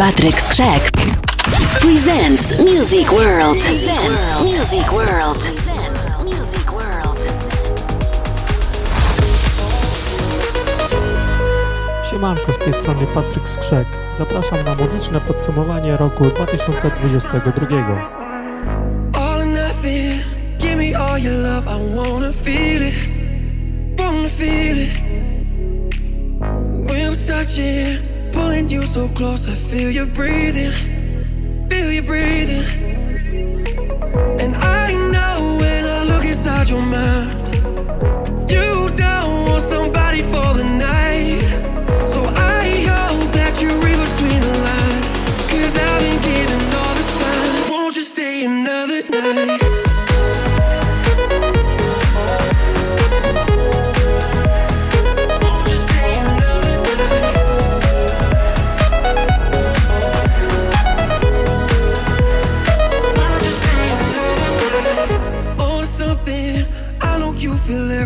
Patrick Skrzek presents Music World. Presents Music World. Presents Music World. Siemanko, z tej strony Patryk Skrzek. Zapraszam na muzyczne podsumowanie roku 2022. All your love, I wanna feel it, wanna feel it. When we're touching, pulling you so close, I feel you breathing, feel you breathing. And I know when I look inside your mind, you don't want somebody for the night. So I hope that you read between the lines, cause I've been giving all the signs. Won't you stay another night?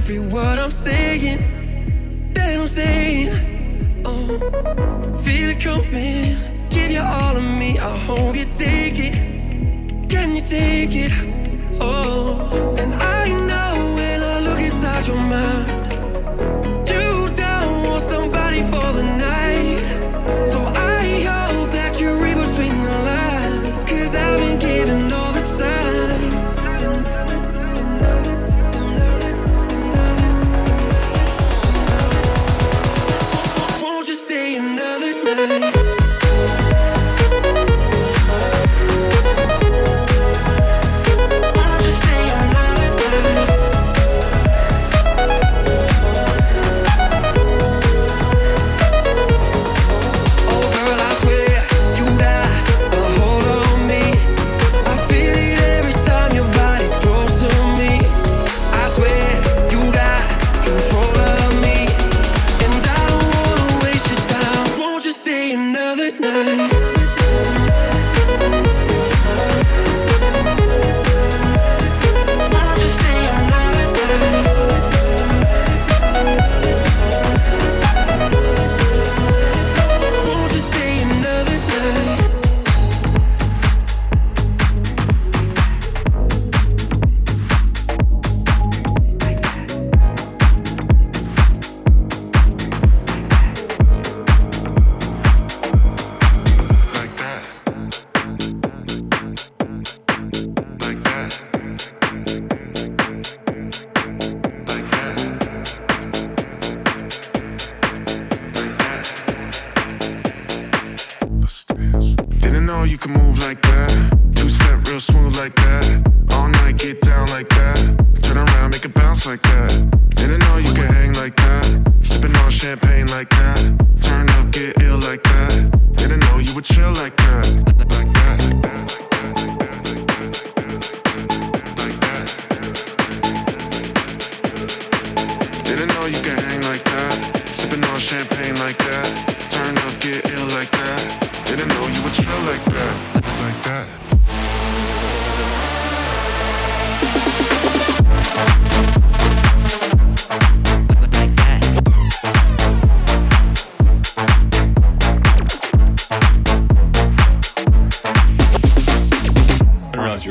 Every word I'm saying. That I'm saying. Oh, feel it coming. Give you all of me. I hope you take it. Can you take it? Oh, and I know when I look inside your mind, you don't want somebody for the night. So I hope that you read between the lines, cause I've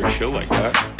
I didn't realize you were a show like that.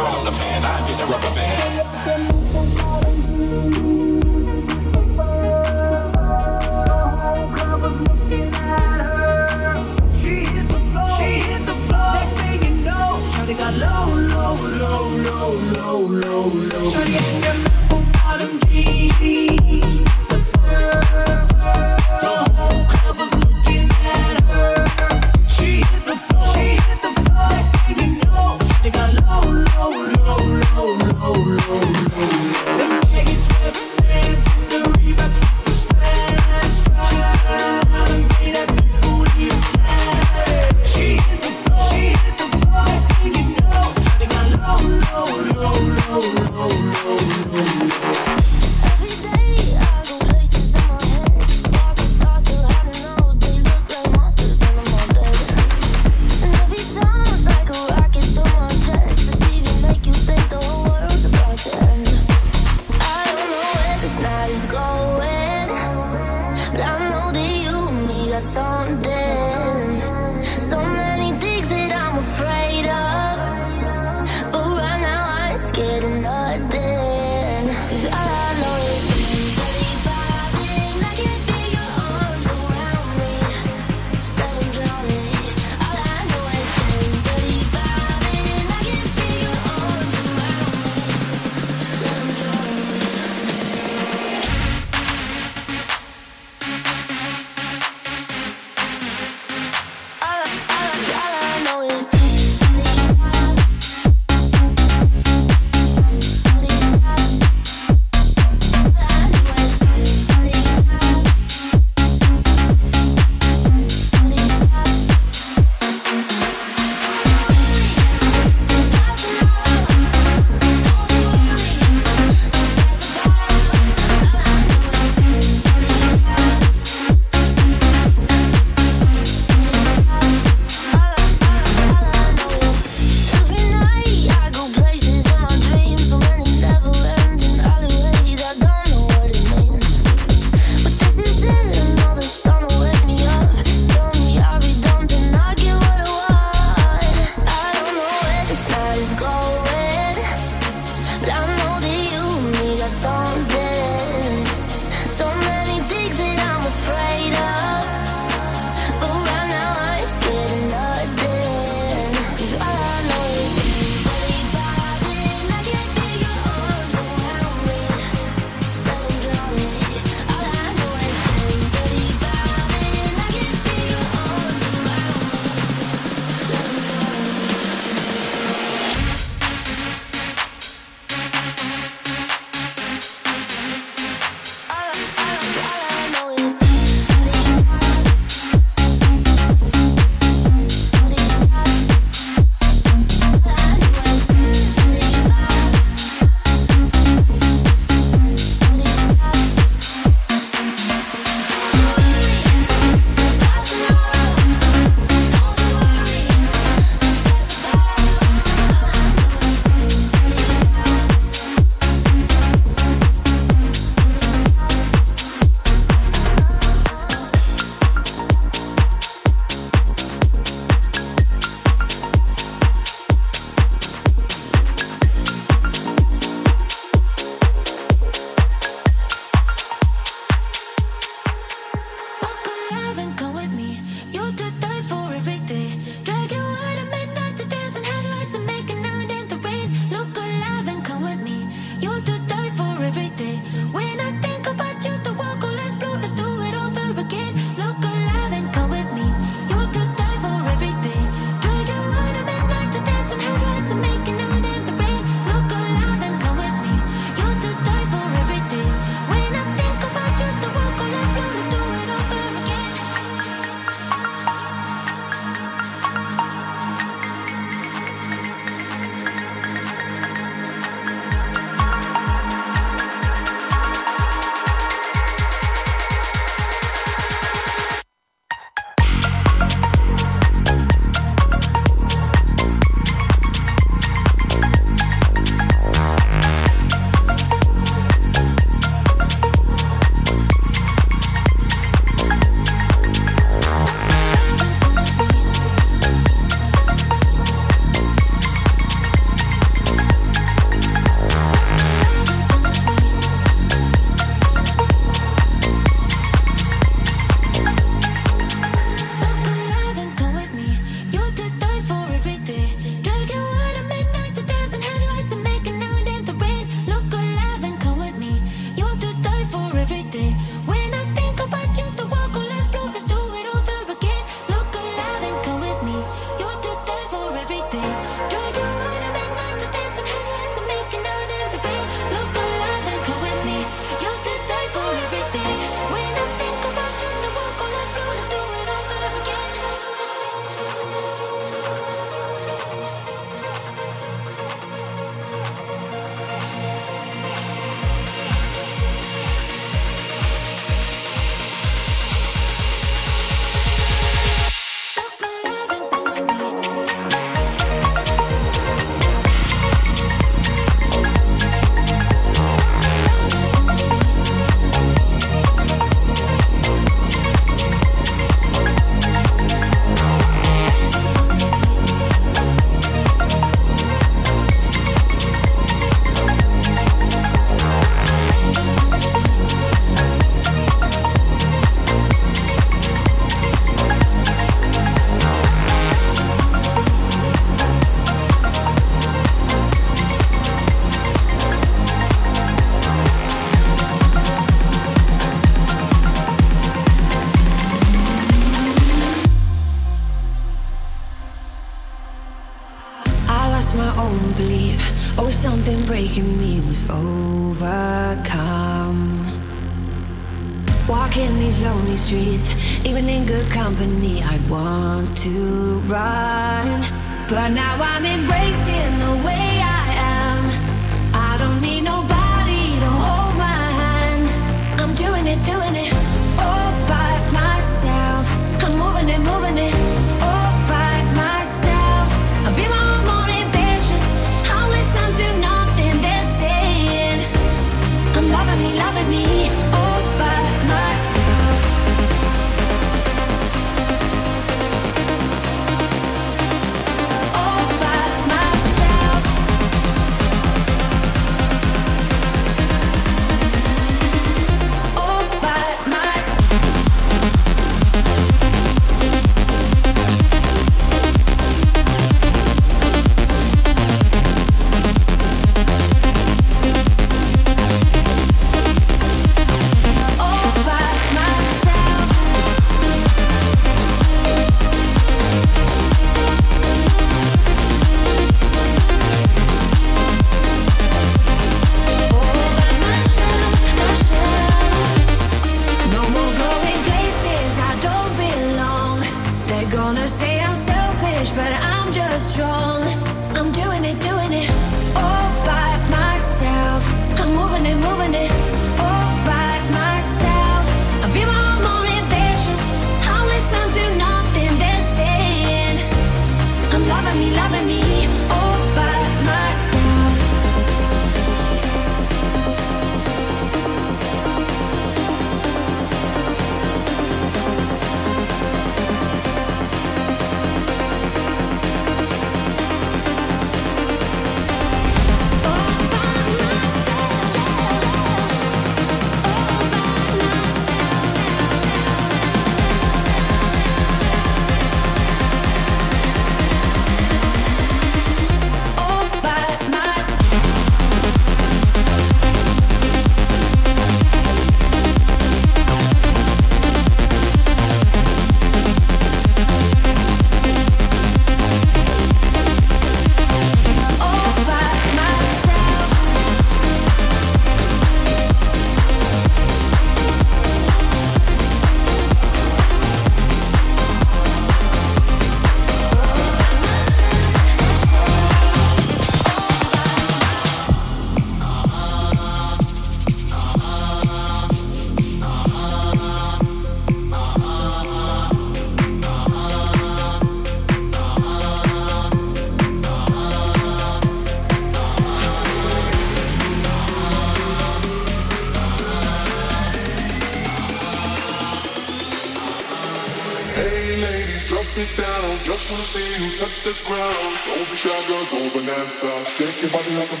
yourself. about your body like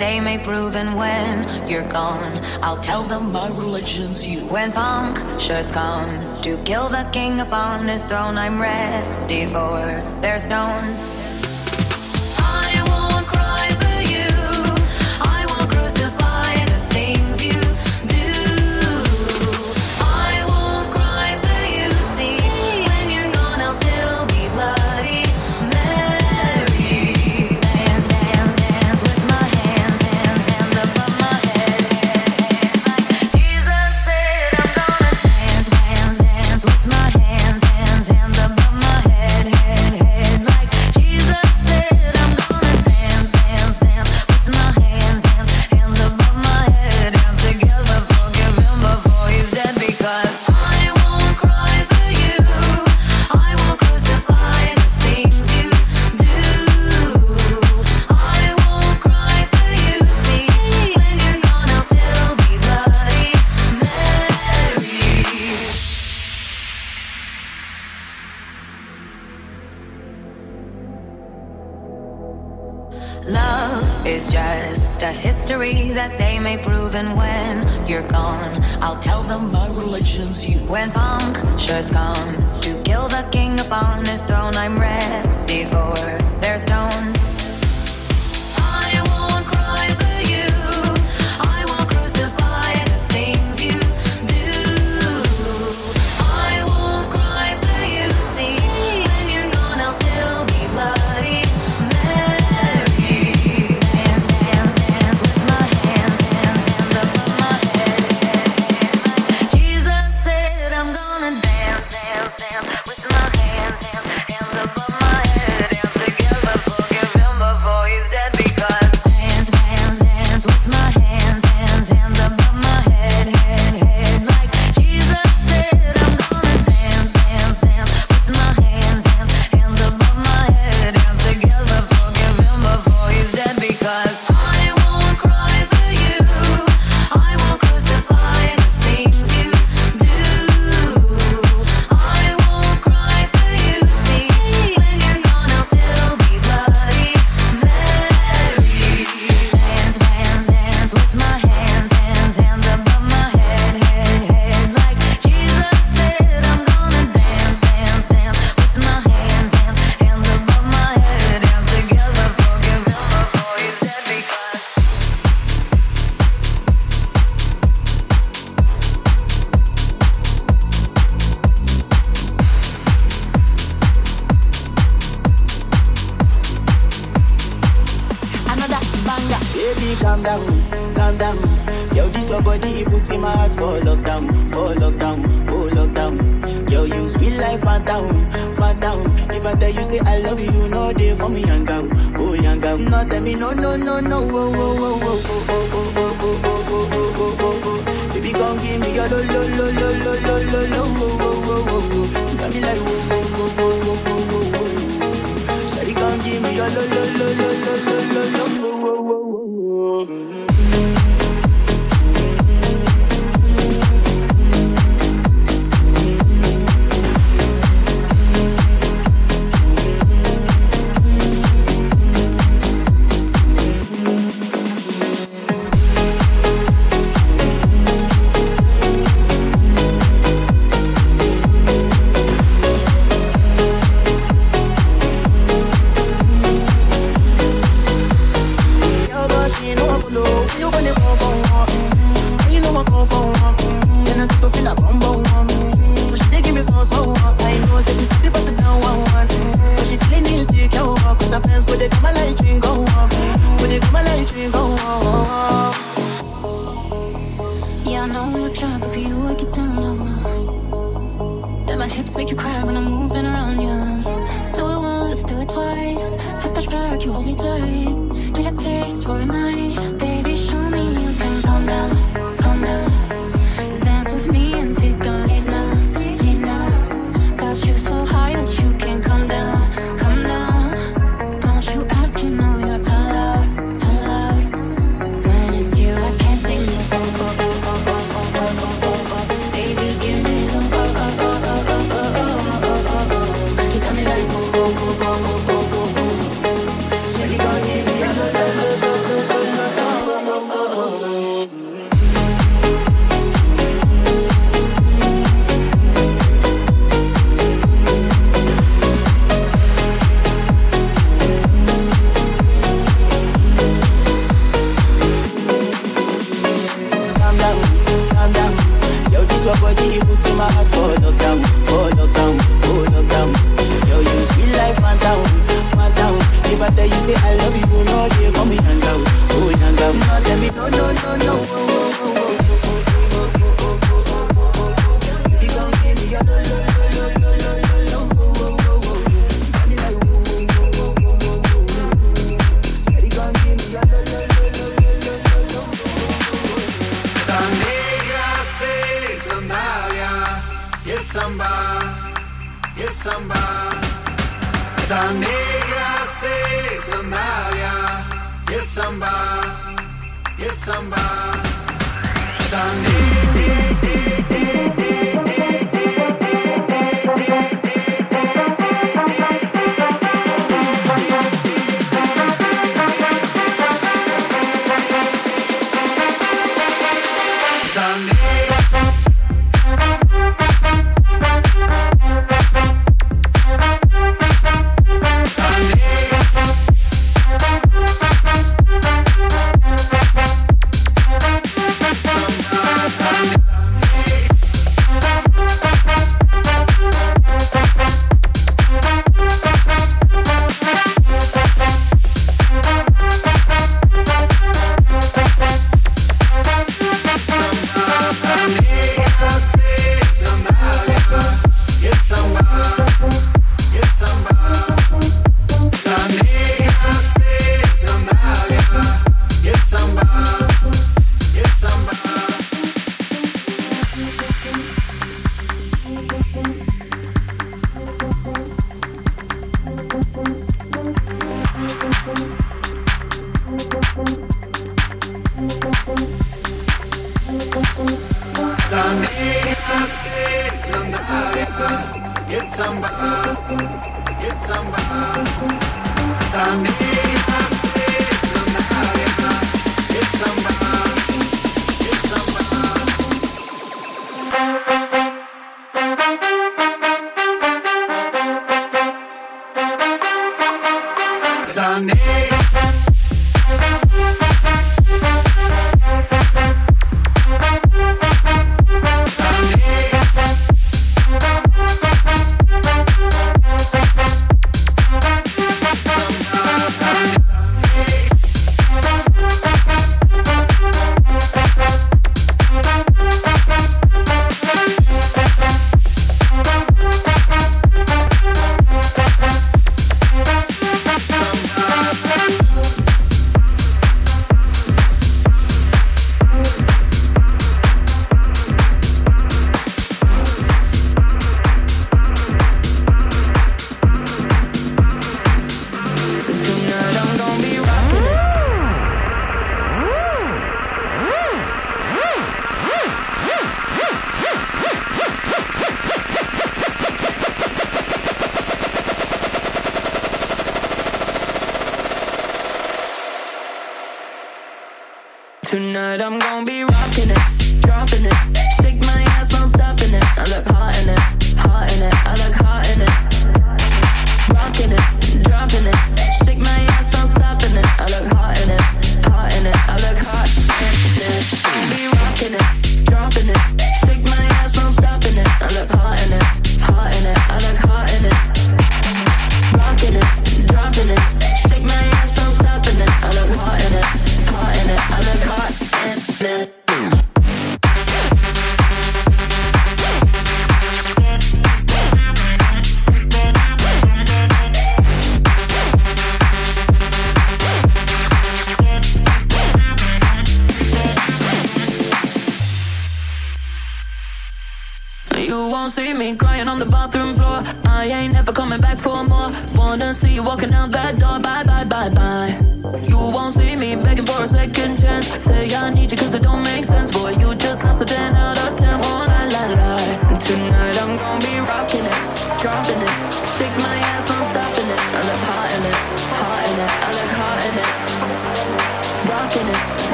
they may prove, and when you're gone, I'll tell them my religion's you. When Pontius comes to kill the king upon his throne, I'm ready for their stones.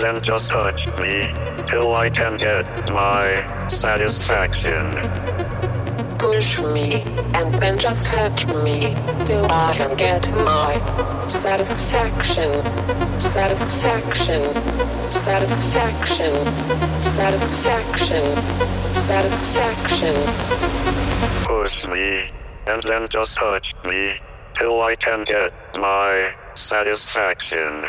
then just touch me till I can get my satisfaction. Push me and then just touch me till I can get my satisfaction, satisfaction, satisfaction, satisfaction, satisfaction. Push me and then just touch me till I can get my satisfaction.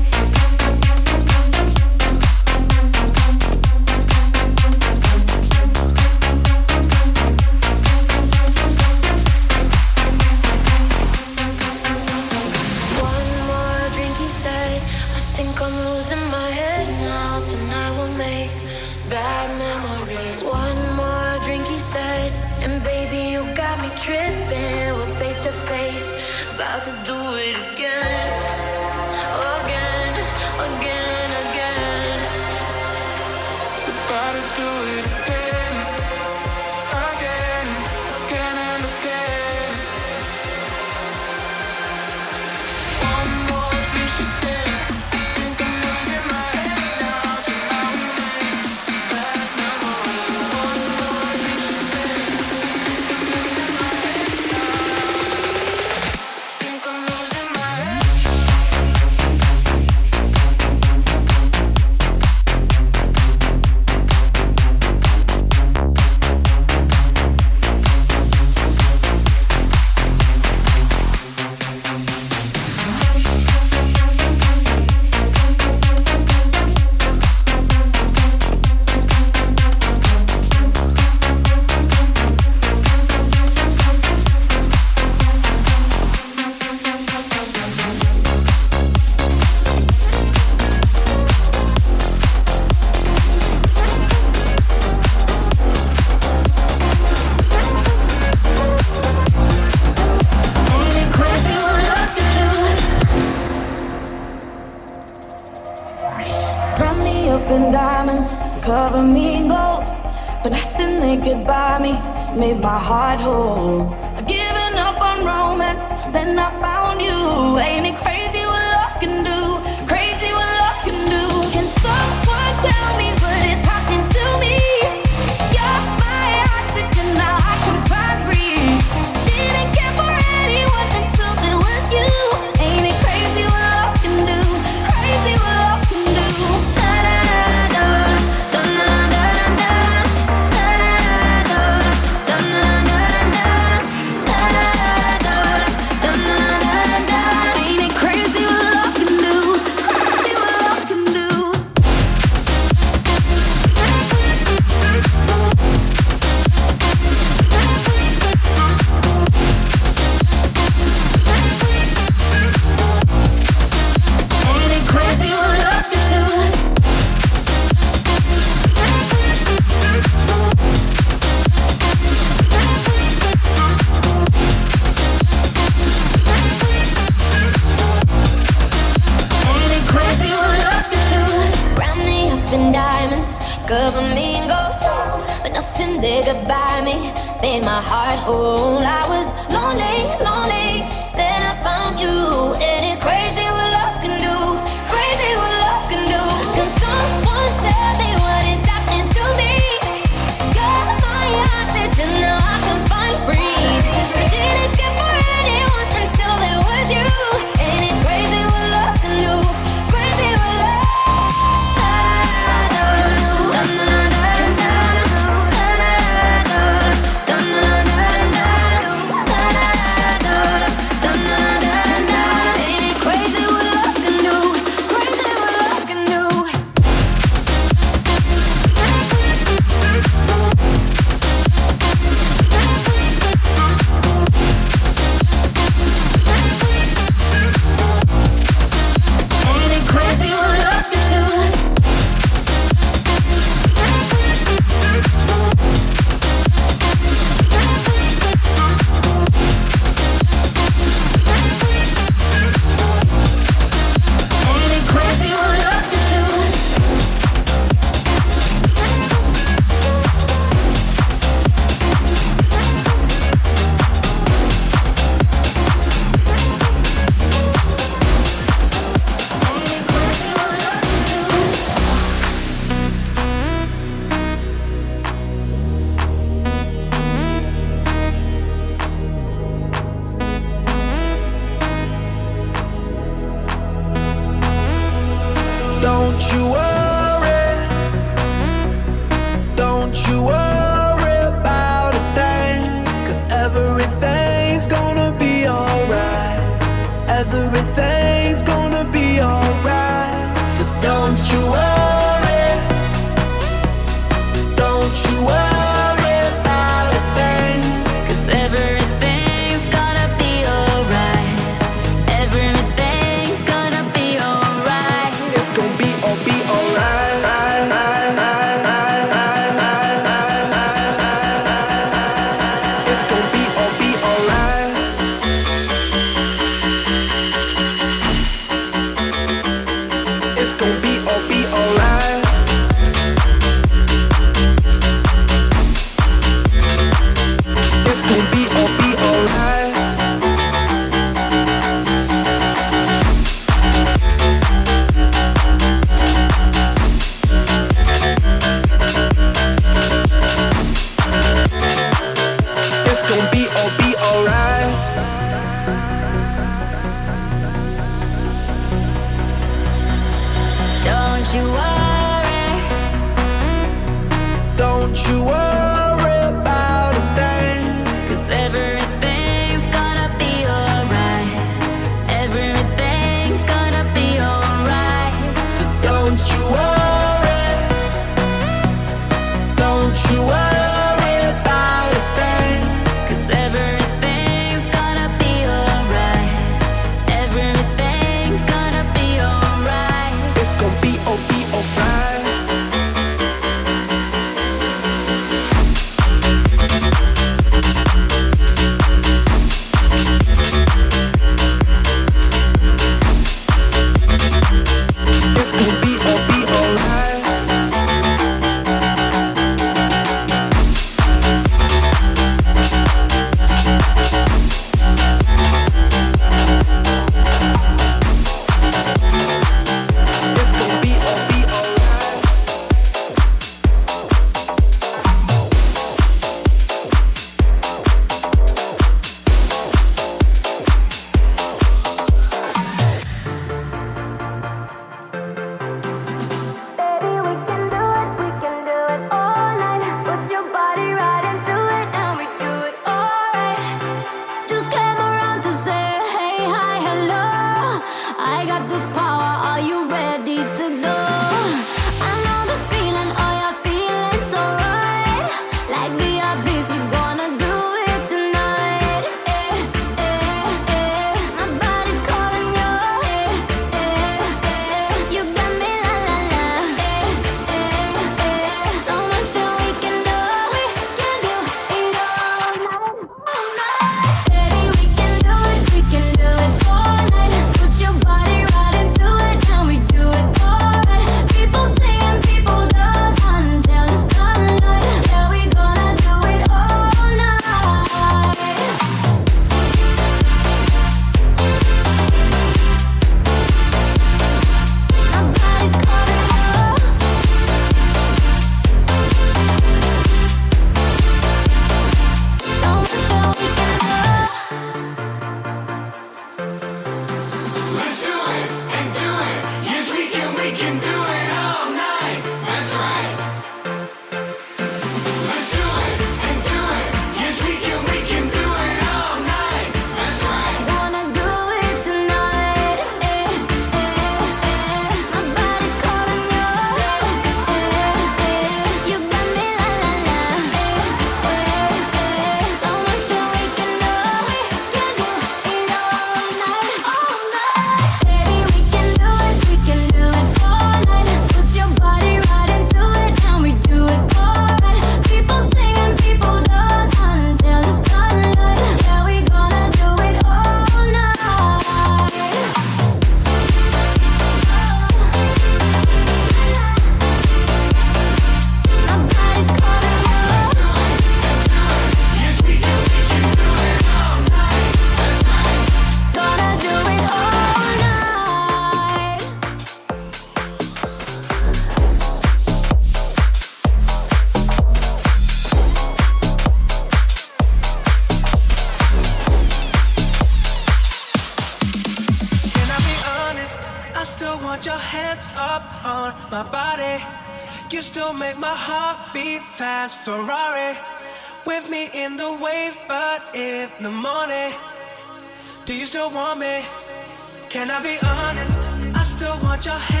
Your hands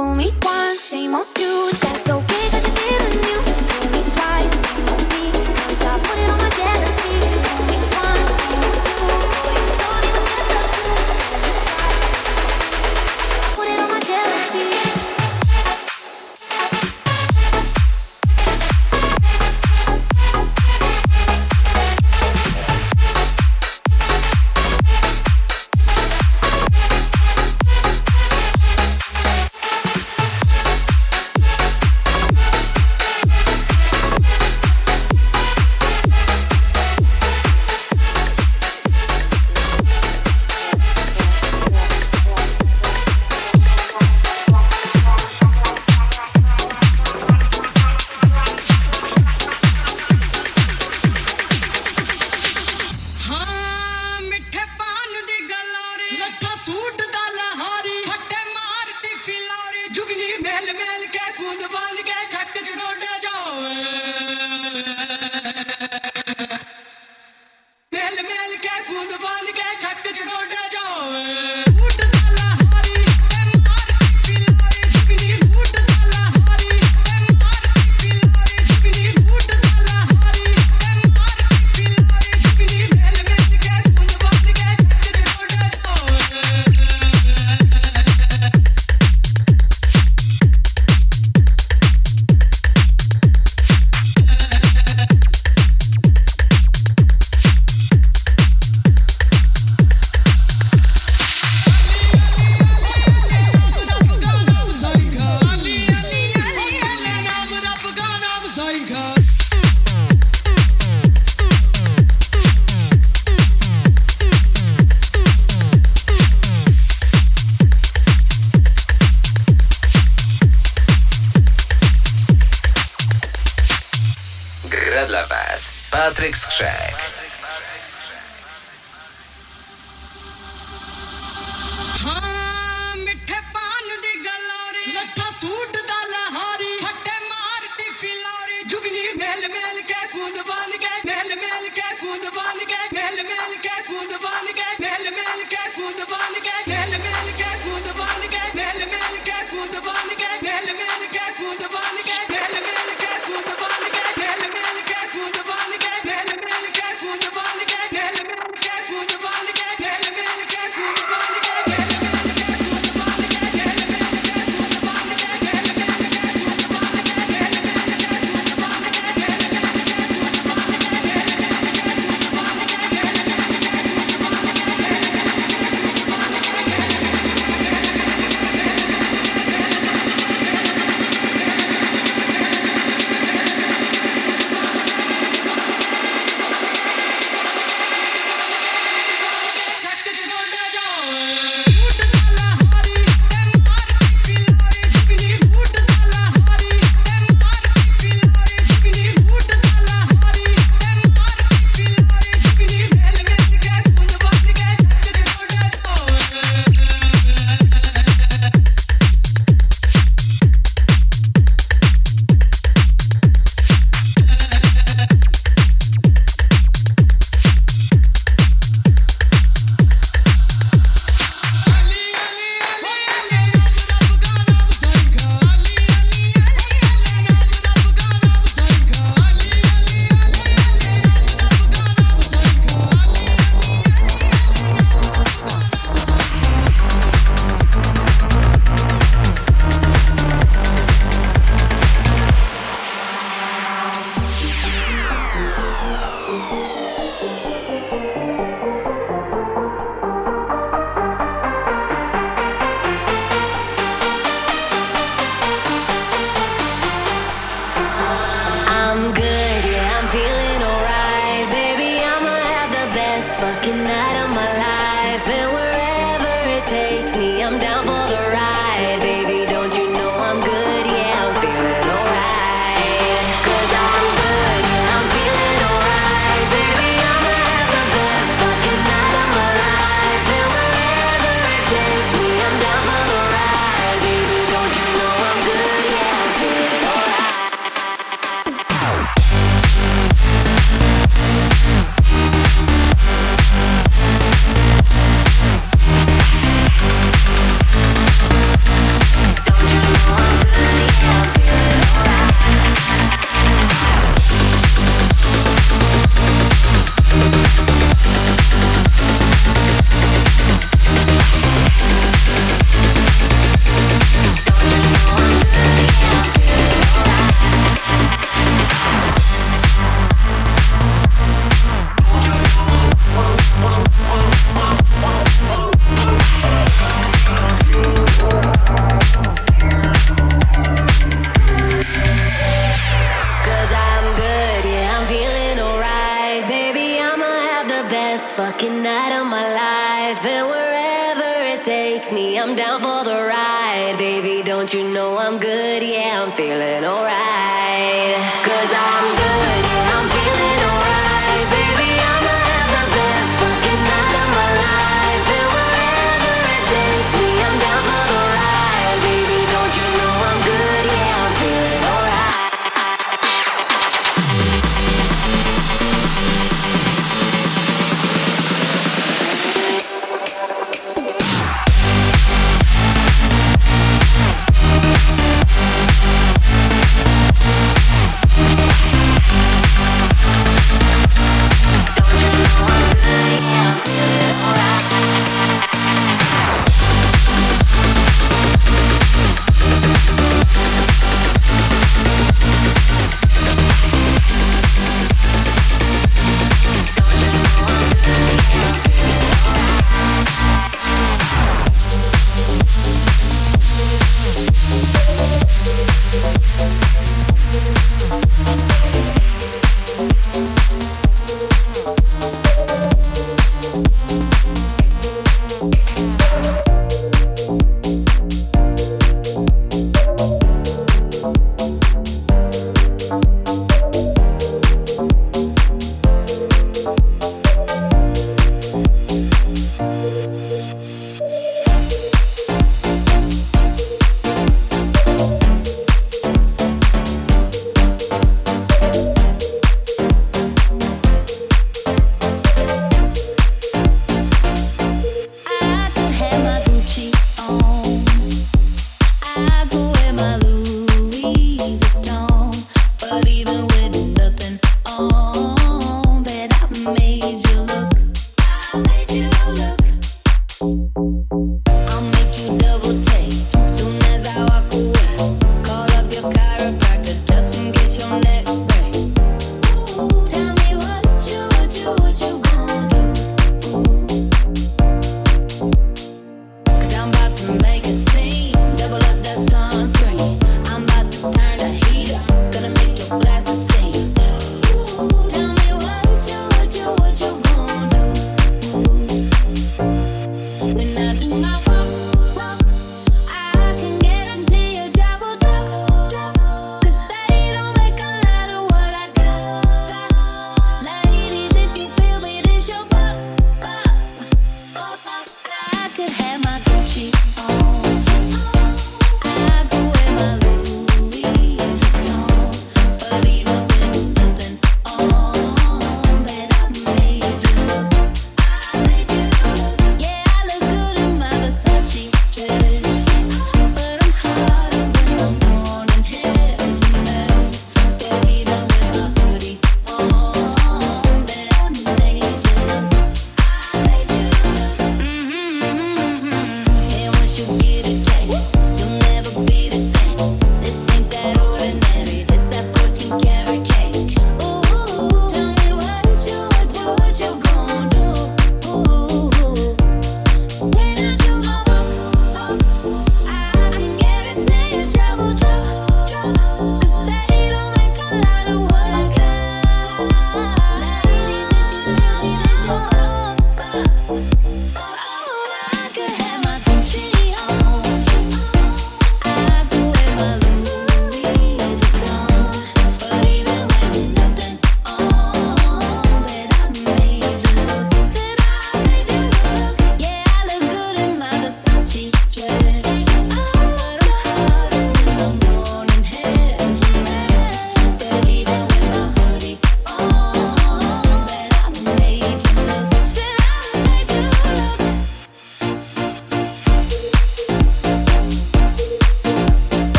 Fool me. Once, shame on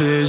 Ze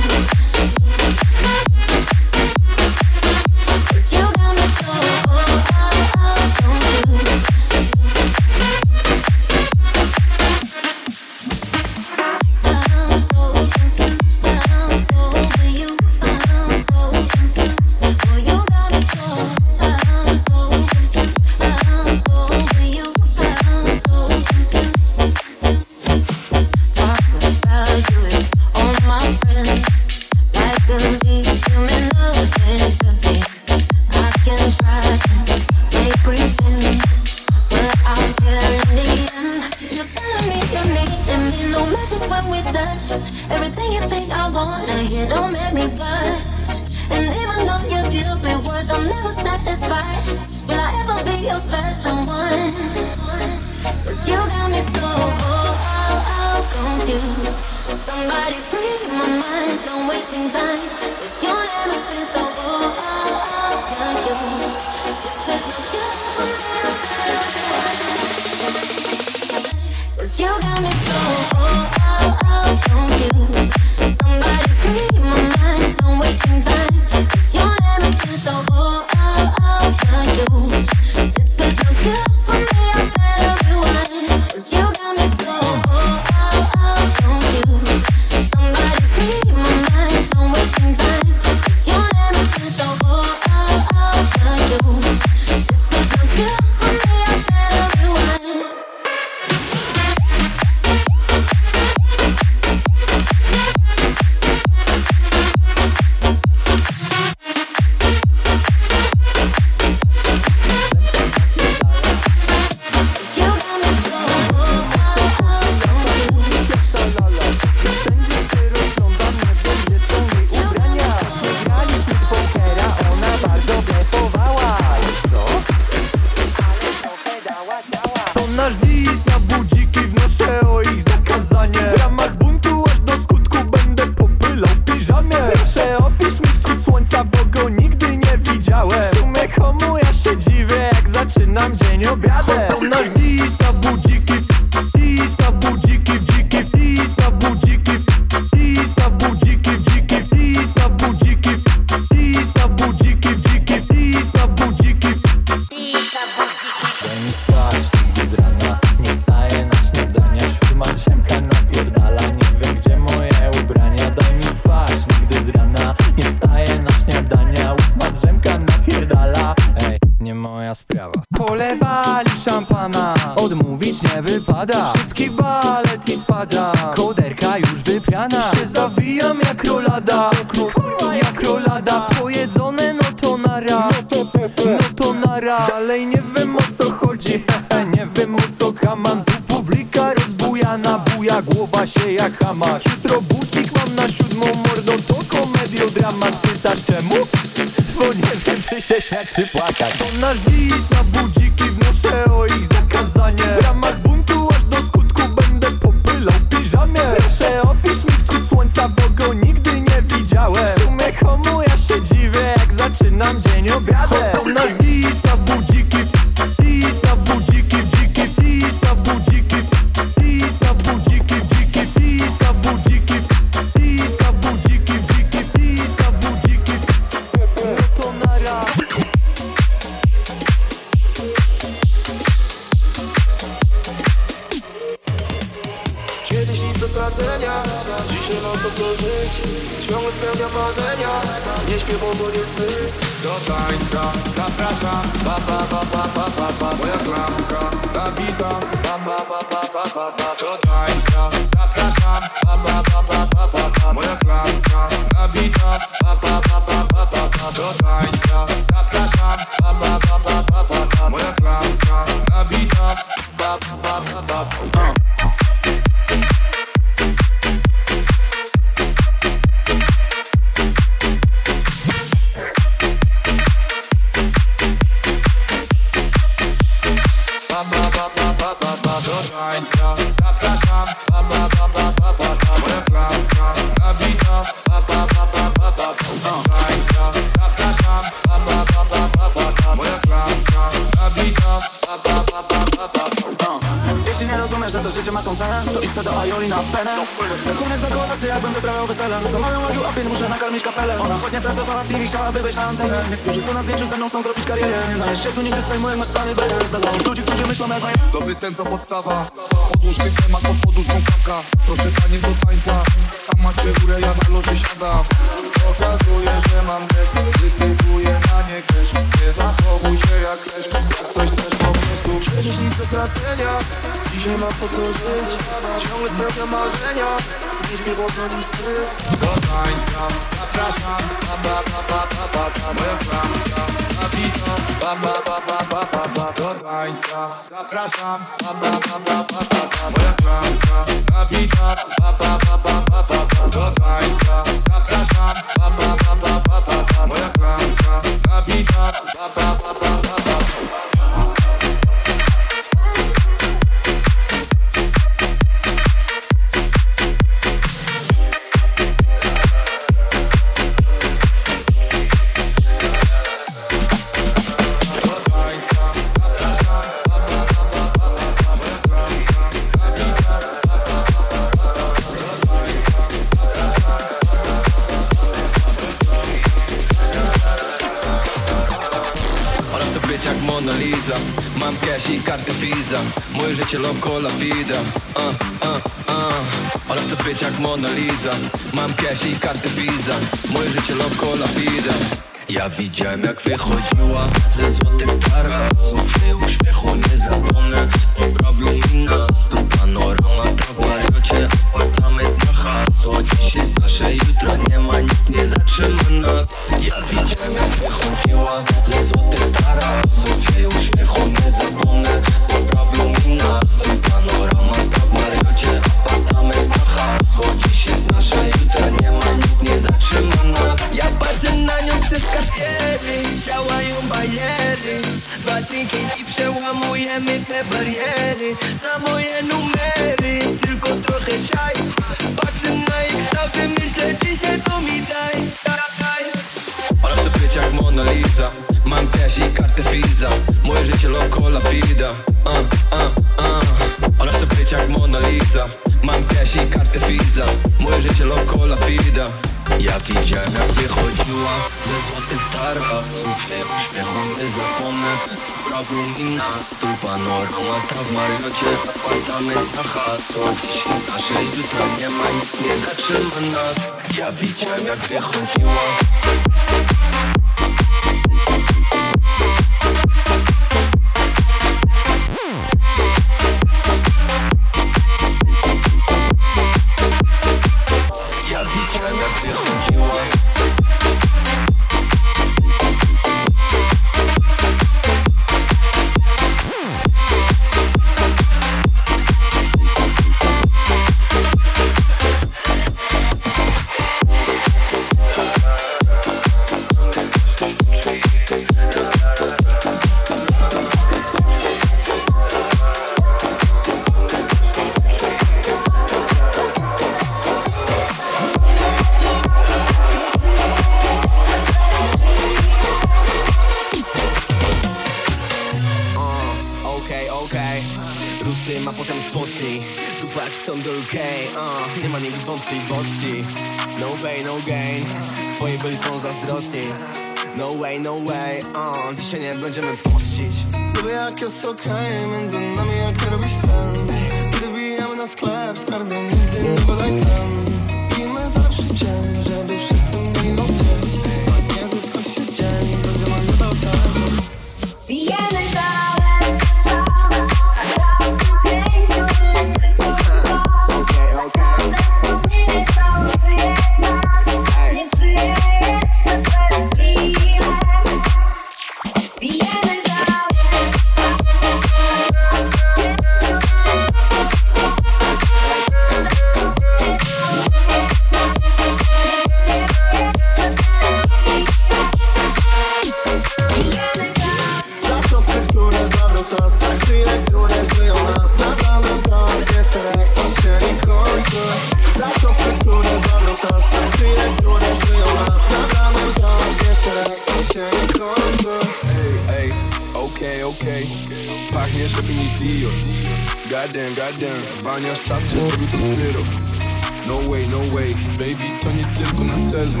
Jezu.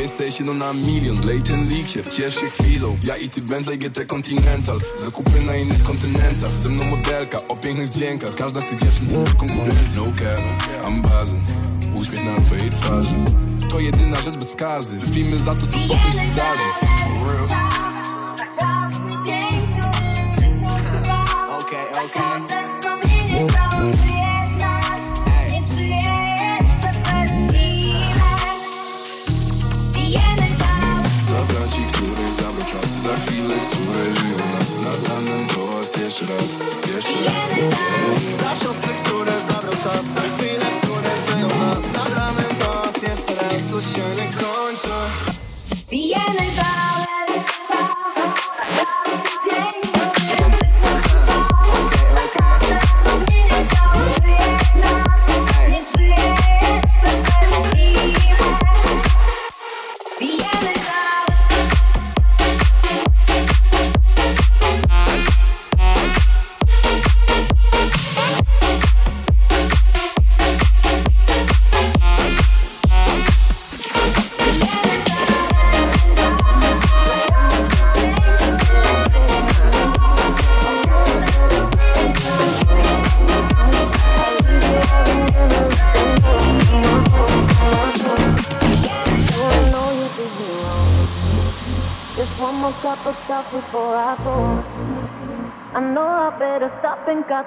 Jesteś jedną na milion, lej ten likier Ciesz się chwilą, ja i ty Bentley GT Continental. Zakupy na innych kontynentach. Ze mną modelka, o pięknych wdziękach Każda z tych dziewczyn to konkurencja No cap, ambazyn Uśmiech na twojej twarzy. To jedyna rzecz bez skazy. Wypijmy za to, co potem się zdarzy. Jeszcze raz Za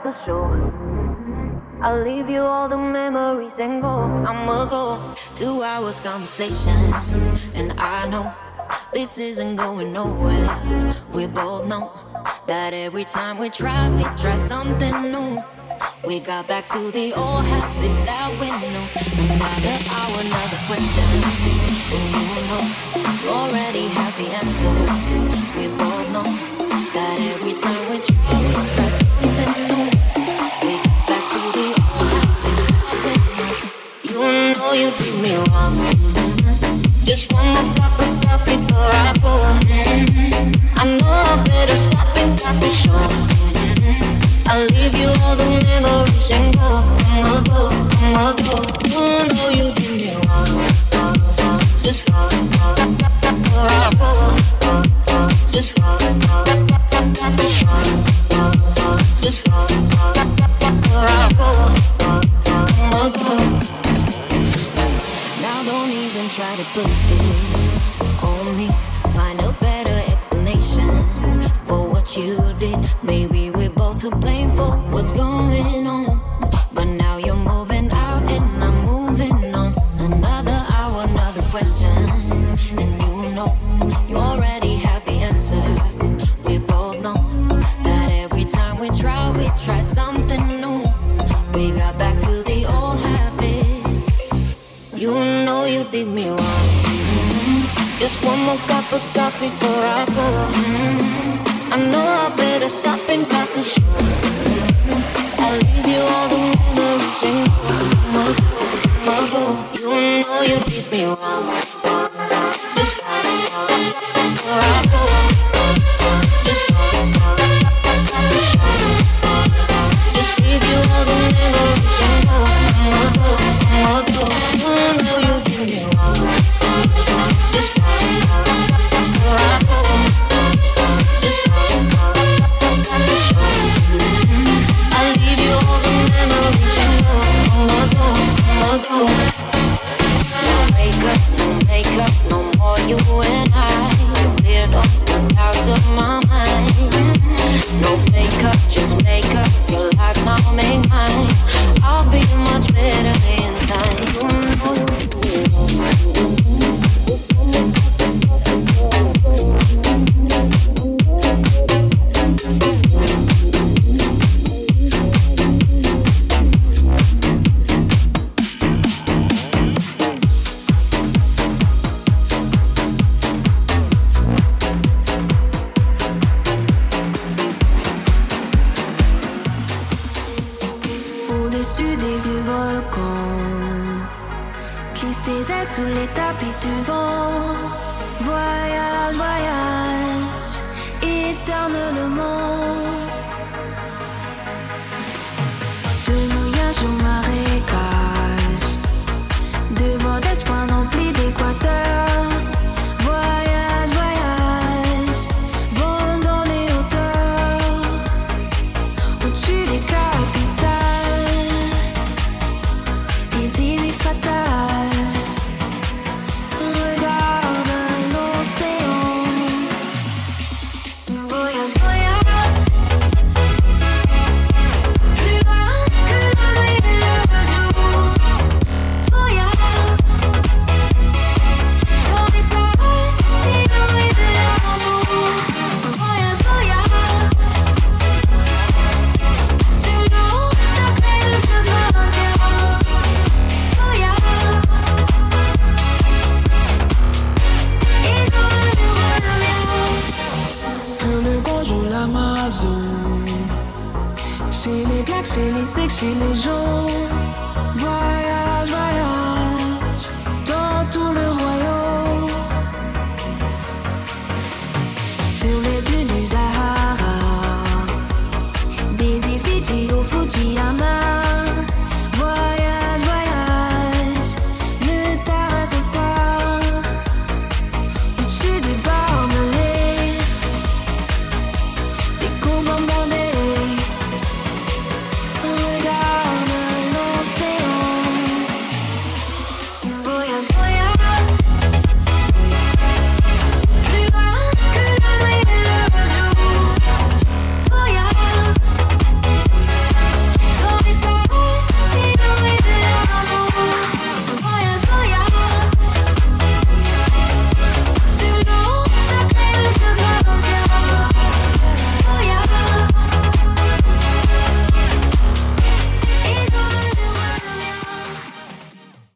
the show. I'll leave you all the memories and go. I'ma go. Two hours conversation, and I know this isn't going nowhere. We both know that every time we try, we try something new. We got back to the old habits that we know. Another hour, another question. And you know, you already have the answer. You me. Just one more cup of coffee before I go. I know I better stop and cut the show. I'll leave you all the memories and go. I'ma go, I'ma go. You know you did me wrong. You know you did me wrong. Just one more cup of coffee before I go. I know I better stop and cut the show. I'll leave you all the memories and go, go. You know you did me wrong.